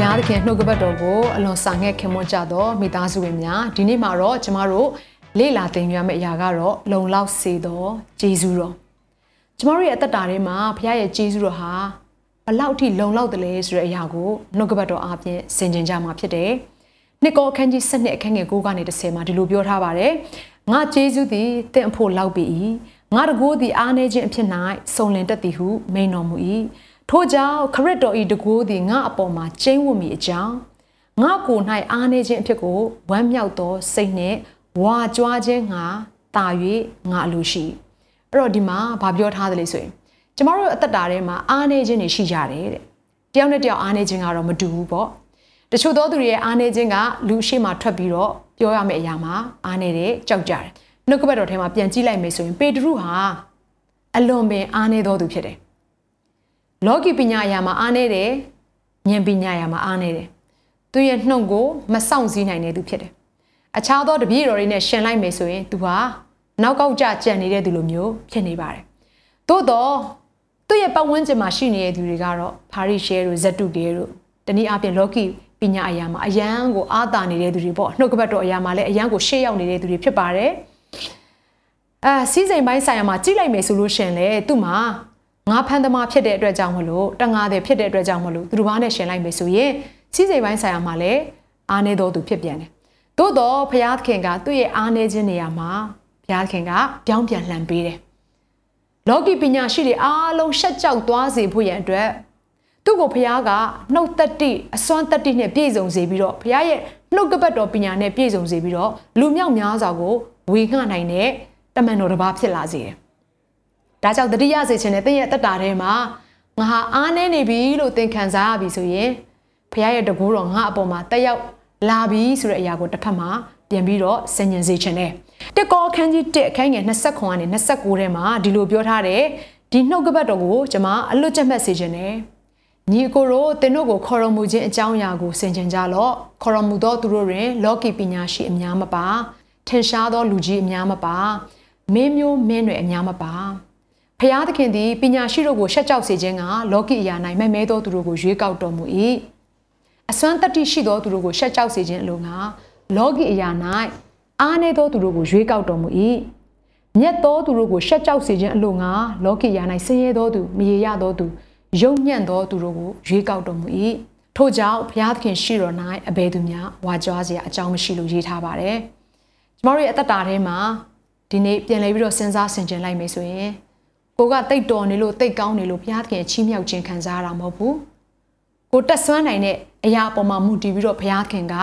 ဘုရားသခင်နှုတ်ကပတ်တော်ကိုအလွန်စာငဲ့ခင်မွန်းကြတော့မိသားစုဝင်များဒီနေ့မှာတော့ကျမတို့လေ့လာသင်ယူရမယ့်အရာကတော့လုံလောက်စေသောဂျေဇုတော်ကျမတို့ရဲ့အသက်တာထဲမှာဘုရားရဲ့ဂျေဇုတော်ဟာဘလောက်ထိလုံလောက်တယ်လဲဆိုတဲ့အရာကိုနှုတ်ကပတ်တော်အပြင်ဆင်ခြင်ကြမှာဖြစ်တယ်နှစ်ကောအခန်းကြီး7နှစ်အခန်းငယ်9ကနေ10မှာဒီလိုပြောထားပါတယ်ငါဂျေဇုသည်တင့်အဖို့လောက်ပြီငါတကိုးသည်အားနေခြင်းအဖြစ်၌စုံလင်တတ်သည်ဟုမိန်တော်မူ၏ ထို့ကြောင့်ခရစ်တော်ဤတကိုးသည်ငါအပေါ်မှာကျင်းဝတ်မိအကြောင်းငါကိုယ်၌အားနေခြင်းအဖြစ်ကိုဝမ်းမြောက်သောစိတ်နှင့်ဝါကြွားခြင်းငါတာ၍ငါအလိုရှိအဲ့တော့ဒီမှာဗာပြောထားသလဲဆိုရင်ကျမတို့အသက်တာထဲမှာအားနေခြင်းတွေရှိကြတယ်တဲ့တယောက်နဲ့တယောက်အားနေခြင်းကတော့မတူဘူးပေါ့တချို့သောသူတွေရဲ့အားနေခြင်းကလူရှိမှထွက်ပြီးတော့ပြောရမယ့်အရာမှာအားနေတဲ့ကြောက်ကြတယ်နှုတ်ကပတ်တော်ထဲမှာပြန်ကြည့်လိုက်မယ်ဆိုရင်ပေတရုဟာအလွန်ပင်အားနေသောသူဖြစ်တယ် လောကီပညာအရာမှာအားနေတယ်ဉာဏ်ပညာအရာမှာအားနေတယ်သူရဲ့နှုတ်ကိုမဆောင်စည်းနိုင်တဲ့သူဖြစ်တယ်အခြားသောတပည့်တော်တွေနဲ့ရှင်လိုက်မယ်ဆိုရင်သူဟာနောက်ကောက်ကြကြံနေတဲ့သူလိုမျိုးဖြစ်နေပါတယ်သို့တော့သူ့ရဲ့ပတ်ဝန်းကျင်မှာရှိနေတဲ့သူတွေကတော့ဖာရိရှဲတို့ဇက်တုတေတို့တနည်းအားဖြင့်လောကီပညာအရာမှာအယံကိုအာသာနေတဲ့သူတွေပေါ့နှုတ်ကပတ်တော်အရာမှာလည်းအယံကိုရှေ့ရောက်နေတဲ့သူတွေဖြစ်ပါတယ်အဲစီးစိမ်ပိုင်းဆိုင်ရာမှာကြည့်လိုက်မယ်ဆိုလို့ရှင်လေသူ့မှာ ငါဖန်သမားဖြစ်တဲ့အတွက်ကြောင့်မလို့တငါတဲ့ဖြစ်တဲ့အတွက်ကြောင့်မလို့သူတို့ဘာနဲ့ရှင်လိုက်မယ်ဆိုရင်စီးစိမ်ပိုင်းဆိုင်ရာမှာလည်းအားနေတော်သူဖြစ်ပြန်တယ်သို့တော့ဘုရားသခင်ကသူ့ရဲ့အားနေခြင်းနေရာမှာဘုရားသခင်ကပြောင်းပြန်လှန်ပေးတယ်လောကီပညာရှိတွေအားလုံးရှက်ကြောက်သွားစေဖို့ရန်အတွက်သူ့ကိုဘုရားကနှုတ်သက်တိအစွမ်းသက်တိနဲ့ပြည့်စုံစေပြီးတော့ဘုရားရဲ့နှုတ်ကပတ်တော်ပညာနဲ့ပြည့်စုံစေပြီးတော့လူမြောက်များစွာကိုဝေငှနိုင်တဲ့တမန်တော်တစ်ပါးဖြစ်လာစေတယ်။ ဒါကြောင့်တတိယစေခြင်းနဲ့သင်ရဲ့တက်တာထဲမှာငါဟာအားနေနေပြီလို့သင်ခံစားရပြီဆိုရင်ဘုရားရဲ့တကူတော်ငါအပေါ်မှာတက်ရောက်လာပြီဆိုတဲ့အရာကိုတစ်ဖက်မှာပြန်ပြီးတော့ဆင်ញင်စေခြင်းနဲ့တက်ကောအခန်းကြီး1အခန်းငယ်20ခွန်ကနေ29ထဲမှာဒီလိုပြောထားတယ်ဒီနှုတ်ကပတ်တော်ကိုကျွန်မအလွတ်ချက်မှတ်စေခြင်းနဲ့ညီကိုတို့သင်တို့ကိုခေါ်တော်မူခြင်းအကြောင်းအရာကိုဆင်ခြင်ကြလော့ခေါ်တော်မူသောသူတို့တွင် လောကီပညာရှိအများမပါထင်ရှားသောလူကြီးအများမပါမင်းမျိုးမင်းတွေအများမပါ ဖျားသခင်သည်ပညာရှိတို့ကိုရှက်ကြောက်စေခြင်းကလောကီအရာ၌မဲ့မဲသောသူတို့ကိုရွေးကောက်တော်မူ၏အစွမ်းတတ္တိရှိသောသူတို့ကိုရှက်ကြောက်စေခြင်းအလိုငါလောကီအရာ၌အားနည်းသောသူတို့ကိုရွေးကောက်တော်မူ၏မြတ်သောသူတို့ကိုရှက်ကြောက်စေခြင်းအလိုငါလောကီအရာ၌ဆင်းရဲသောသူမရေရသောသူယုံညံ့သောသူတို့ကိုရွေးကောက်တော်မူ၏ထို့ကြောင့်ဘုရားသခင်ရှိတော်၌အဘယ်သူများဝါကြွားစရာအကြောင်းမရှိလို့ရေးထားပါတယ်ကျမတို့ရဲ့အသက်တာထဲမှာဒီနေ့ပြန်လဲပြီးတော့စဉ်းစားဆင်ခြင်လိုက်မယ်ဆိုရင် ကိုကတိတ်တော်နေလို့တိတ်ကောင်းနေလို့ဘုရားသခင်ချီးမြှောက်ခြင်းခံစားရတာမဟုတ်ဘူးကိုတက်ဆွမ်းနိုင်တဲ့အရာအပေါ်မှာမူတည်ပြီးတော့ဘုရားသခင်က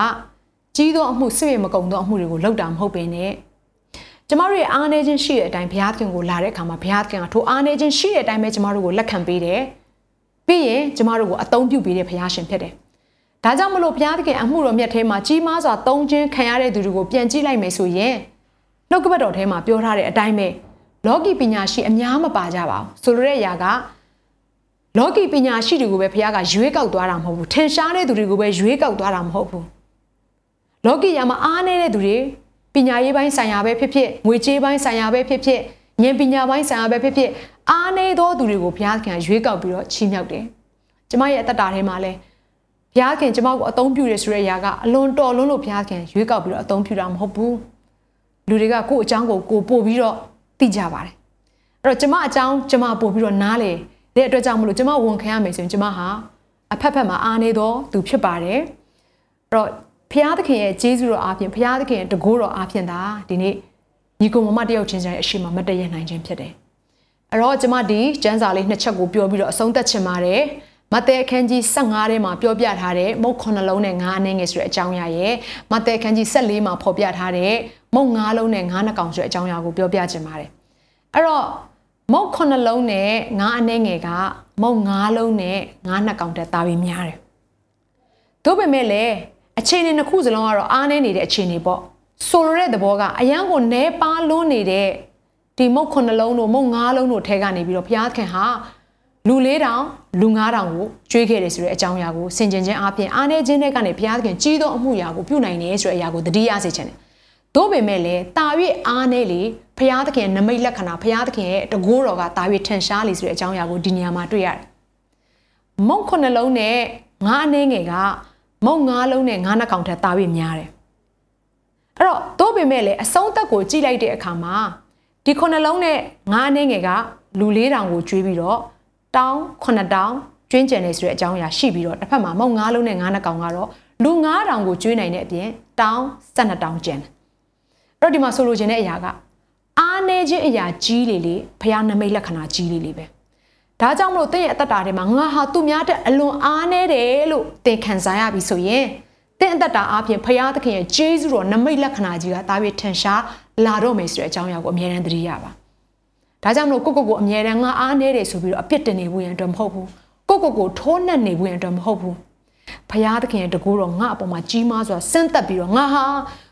ကြီးသောအမှုဆွေမကုံသောအမှုတွေကိုလုပ်တာမဟုတ်ပင်နဲ့ကျမတို့ရဲ့အားနည်းခြင်းရှိတဲ့အတိုင်းဘုရားသခင်ကိုလာတဲ့အခါမှာဘုရားသခင်ကထိုအားနည်းခြင်းရှိတဲ့အတိုင်းပဲကျမတို့ကိုလက်ခံပေးတယ်ပြီးရင်ကျမတို့ကိုအသုံးပြုပေးတဲ့ဘုရားရှင်ဖြစ်တယ်ဒါကြောင့်မလို့ဘုရားသခင်အမှုတော်မြတ်ထဲမှာကြီးမားစွာသုံးခြင်းခံရတဲ့သူတွေကိုပြန်ကြည့်လိုက်မယ်ဆိုရင်နှုတ်ကပတ်တော်ထဲမှာပြောထားတဲ့အတိုင်းပဲ လောကီပညာရှိအများမပါကြပါဘူးဆိုလိုတဲ့အရာကလောကီပညာရှိတွေကိုပဲဘုရားကရွေးကောက်သွားတာမဟုတ်ဘူးထင်ရှားတဲ့သူတွေကိုပဲရွေးကောက်သွားတာမဟုတ်ဘူးလောကီယာမှာအားနေတဲ့သူတွေပညာရေးပိုင်းဆိုင်ရာပဲဖြစ်ဖြစ်ငွေကြေးပိုင်းဆိုင်ရာပဲဖြစ်ဖြစ်ဉာဏ်ပညာပိုင်းဆိုင်ရာပဲဖြစ်ဖြစ်အားနေသောသူတွေကိုဘုရားခင်ရွေးကောက်ပြီးတော့ချီးမြှောက်တယ်ကျမရဲ့အသက်တာထဲမှာလဲဘုရားခင်ကျမကိုအသုံးပြုရဆိုတဲ့အရာကအလွန်တော်လွန်းလို့ဘုရားခင်ရွေးကောက်ပြီးတော့အသုံးပြုတာမဟုတ်ဘူးလူတွေကကိုယ့်အကြောင်းကိုကိုပို့ပြီးတော့ သိကြပါတယ်အဲ့တော့ကျမအကြောင်းကျမပို့ပြီးတော့နားလေတဲ့အတွက်ကြောင့်မလို့ကျမဝန်ခံရမယ်ဆိုရင်ကျမဟာအဖက်ဖက်မှာအားနေသောသူဖြစ်ပါတယ်အဲ့တော့ဖျားသခင်ရဲ့ဂျေဇုတော်အားဖြင့်ဖျားသခင်ရဲ့တကိုးတော်အားဖြင့်ဒါဒီနေ့ညီကိုမမတယောက်ချင်းချင်းအရှိမမတည့်ရနိုင်ခြင်းဖြစ်တယ်အဲ့တော့ကျမဒီကျမ်းစာလေးနှစ်ချက်ကိုပြောပြီးတော့အဆုံးသတ်ချင်ပါတယ် မဿဲအခန်းကြီး15ထဲမှာပြောပြထားတဲ့မုတ်9လုံးနဲ့9အနှင်းငယ်ဆိုတဲ့အကြောင်းအရာရဲ့မဿဲအခန်းကြီး14မှာဖော်ပြထားတဲ့မုတ်9လုံးနဲ့9နှကောင်ဆိုတဲ့အကြောင်းအရာကိုပြောပြချင်ပါတယ်အဲ့တော့မုတ်9လုံးနဲ့9အနှင်းငယ်ကမုတ်9လုံးနဲ့9နှကောင်တက်တာပြီးများတယ်သို့ပေမဲ့လည်းအခြေအနေနှစ်ခုစလုံးကတော့အားနည်းနေတဲ့အခြေအနေပေါ့ဆိုလိုတဲ့သဘောကအယံကိုနဲပါလွန်းနေတဲ့ဒီမုတ်ခုနှလုံးတို့မုတ်ငါးလုံးတို့ထဲကနေပြီးတော့ဘုရားခင်ဟာ လူ၄တောင်လူ၅တောင်ကိုကျွေးခဲ့တယ်ဆိုတဲ့အကြောင်းအရာကိုဆင်ခြင်ခြင်းအပြင်အားနည်းခြင်းတွေကနေဘုရားခင်ကြီးသောအမှုရာကိုပြုနိုင်တယ်ဆိုတဲ့အရာကိုတတိယစေချင်တယ်။သို့ပေမဲ့လည်းတာ၍အားနည်းလေဘုရားသခင်နမိတ်လက္ခဏာဘုရားသခင်ရဲ့တကိုးတော်ကတာ၍ထင်ရှားလေဆိုတဲ့အကြောင်းအရာကိုဒီနေရာမှာတွေ့ရတယ်။မုတ်ခုနှလုံးနဲ့ငါးအနေငယ်ကမုတ်ငါးလုံးနဲ့ငါးနှကောင်ထက်တာ၍များတယ်။အဲ့တော့သို့ပေမဲ့လည်းအဆုံးသက်ကိုကြည့်လိုက်တဲ့အခါမှာဒီခုနှလုံးနဲ့ငါးအနေငယ်ကလူ၄တောင်ကိုကျွေးပြီးတော့ တောင်း9တောင်းကျွင်းကျန်နေဆိုတဲ့အကြောင်းအရာရှိပြီးတော့တစ်ဖက်မှာမုံ9လုံးနဲ့9နှကောင်ကတော့လူ9တောင်ကိုကျွေးနိုင်တဲ့အပြင်တောင်း12တောင်းကျန်တယ်။အဲ့တော့ဒီမှာဆိုလိုချင်တဲ့အရာကအားနေခြင်းအရာကြီးလေလေဖះနမိတ်လက္ခဏာကြီးလေလေပဲ။ဒါကြောင့်မလို့တင့်ရဲ့အသက်တာထဲမှာငါဟာသူများတဲ့အလွန်အားနေတယ်လို့သင်ခံစားရပြီဆိုရင်တင့်အသက်တာအပြင်ဖះသခင်ရဲ့ဂျေဇုတော်နမိတ်လက္ခဏာကြီးကတာပြီးထင်ရှားလာတော့မယ်ဆိုတဲ့အကြောင်းအရာကိုအမြဲတမ်းသတိရပါ။ ဒါကြောင့်မလို့ကိုကိုကိုအမြဲတမ်းငါအားနေတယ်ဆိုပြီးတော့အပြစ်တင်နေဖို့ရန်အတွက်မဟုတ်ဘူးကိုကိုကိုထိုးနှက်နေဖို့ရန်အတွက်မဟုတ်ဘူးဖရာသခင်ရဲ့တကူတော်ငါအပေါ်မှာကြီးမားစွာဆင့်သက်ပြီးတော့ငါဟာ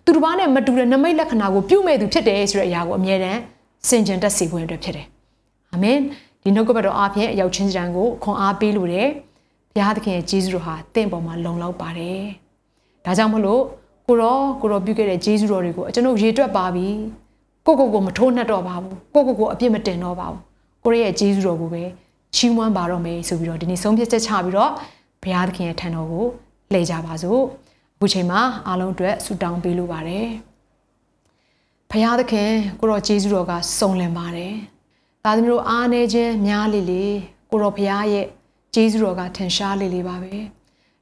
သူတစ်ပါးနဲ့မတူတဲ့နမိတ်လက္ခဏာကိုပြုမဲ့သူဖြစ်တယ်ဆိုတဲ့အရာကိုအမြဲတမ်းစင်ကြင်တက်စေဖို့အတွက်ဖြစ်တယ်အာမင်ဒီနှုတ်ကပတ်တော်အားဖြင့်အရောက်ချင်းစံကိုခွန်အားပေးလို့တယ်ဘုရားသခင်ရဲ့ဂျေဇုတော်ဟာတင့်ပေါ်မှာလုံလောက်ပါတယ်ဒါကြောင့်မလို့ကိုရောကိုရောပြုခဲ့တဲ့ဂျေဇုတော်တွေကိုကျွန်တော်ရေတွက်ပါပြီ ကိုကိုကိုမထိုးနှက်တော့ပါဘူးကိုကိုကိုအပြစ်မတင်တော့ပါဘူးကိုရဲ့ဂျေဇုတော်ကိုပဲချီးမွမ်းပါတော့မယ်ဆိုပြီးတော့ဒီနေ့ဆုံးဖြတ်ချက်ချပြီးတော့ဘုရားသခင်ရဲ့ထံတော်ကိုလှည့်ကြပါစို့အခုချိန်မှာအားလုံးအတွက်ဆုတောင်းပေးလိုပါတယ်ဘုရားသခင်ကိုရောဂျေဇုတော်ကစုံလင်ပါတယ်ဒါသမီးတို့အားနေခြင်းများလေလေကိုရောဘုရားရဲ့ဂျေဇုတော်ကထင်ရှားလေလေပါပဲ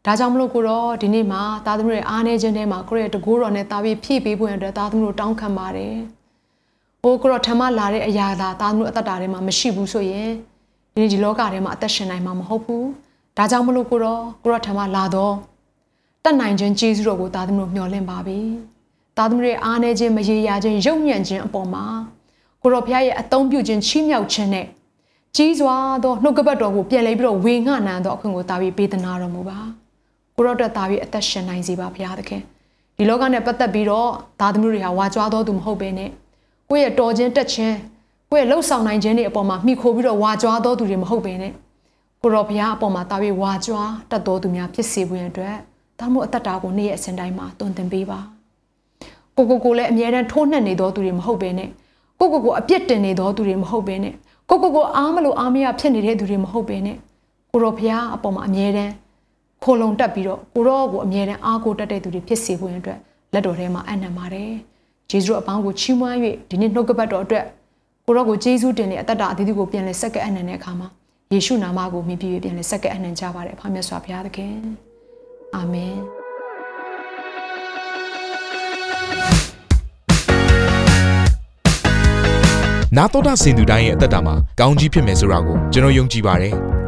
ဒါကြောင့်မလို့ကိုတော့ဒီနေ့မှာသားသမီးတွေအားနေခြင်းထဲမှာကိုရဲ့တကူတော်နဲ့တာပြီးဖြည့်ပေးဖို့အတွက်သားသမီးတို့တောင်းခံပါတယ်။ ဟိုကိုတော့ထမလာတဲ့အရာသာသားမျိုးအသက်တာထဲမှာမရှိဘူးဆိုရင်ဒီဒီလောကထဲမှာအသက်ရှင်နိုင်မှာမဟုတ်ဘူးဒါကြောင့်မလို့ကိုတော့ကိုတော့ထမလာတော့တတ်နိုင်ခြင်းကျေးဇူးတော်ကိုသားသမီးတို့မျှော်လင့်ပါပြီသားသမီးတွေအားနေခြင်းမရေရာခြင်းရုပ်ညံ့ခြင်းအပေါ်မှာကိုတော့ဖခင်ရဲ့အသုံးပြုခြင်းချီးမြှောက်ခြင်းနဲ့ကြီးစွာသောနှုတ်ကပတ်တော်ကိုပြန်လဲပြီးတော့ဝေငှနံသောအခွင့်ကိုတာပြီးပေးသနာတော်မူပါကိုတော့တက်တာပြီးအသက်ရှင်နိုင်စေပါဘုရားသခင်ဒီလောကနဲ့ပတ်သက်ပြီးတော့သားသမီးတွေဟာဝါကြွားတော်သူမဟုတ်ဘဲနဲ့ ကိုယ့်ရဲ့တော်ခြင်းတက်ခြင်းကိုယ့်ရဲ့လှုပ်ဆောင်နိုင်ခြင်းတွေအပေါ်မှာမိခိုပြီးတော့ဝါကြွားတော်သူတွေမဟုတ်ဘဲနဲ့ကိုတော်ဘုရားအပေါ်မှာတာပြီးဝါကြွားတတ်တော်သူများဖြစ်စေဖို့ရန်အတွက်တောင်းမို့အသက်တာကိုနေ့ရက်အစဉ်တိုင်းမှာတွင်တင်ပေးပါကိုကိုကိုလည်းအမြဲတမ်းထိုးနှက်နေတော်သူတွေမဟုတ်ဘဲနဲ့ကိုကိုကိုအပြစ်တင်နေတော်သူတွေမဟုတ်ဘဲနဲ့ကိုကိုကိုအားမလို့အားမရဖြစ်နေတဲ့သူတွေမဟုတ်ဘဲနဲ့ကိုတော်ဘုရားအပေါ်မှာအမြဲတမ်းခိုလုံတက်ပြီးတော့ကိုရောကိုအမြဲတမ်းအားကိုတက်တဲ့သူတွေဖြစ်စေဖို့ရန်အတွက်လက်တော်ထဲမှာအနံ့ပါတယ်။ ဂျေဇုအပေါင်းကိုချီးမွမ်း၍ဒီနေ့နှုတ်ကပတ်တော်အတွက်ကိုရောကိုဂျေဇုတင်တဲ့အသက်တာအသီးသီးကိုပြန်လဲဆက်ကပ်အနံ့တဲ့အခါမှာယေရှုနာမကိုမြည်ပြီးပြန်လဲဆက်ကပ်အနံ့ကြပါတယ်အဖမြတ်စွာဘုရားသခင်အာမင်နာတော်တာစင်သူတိုင်းရဲ့အသက်တာမှာကောင်းကြီးဖြစ်မယ်ဆိုတာကိုကျွန်တော်ယုံကြည်ပါတယ်။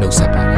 နှုတ်ဆက်ပါတယ်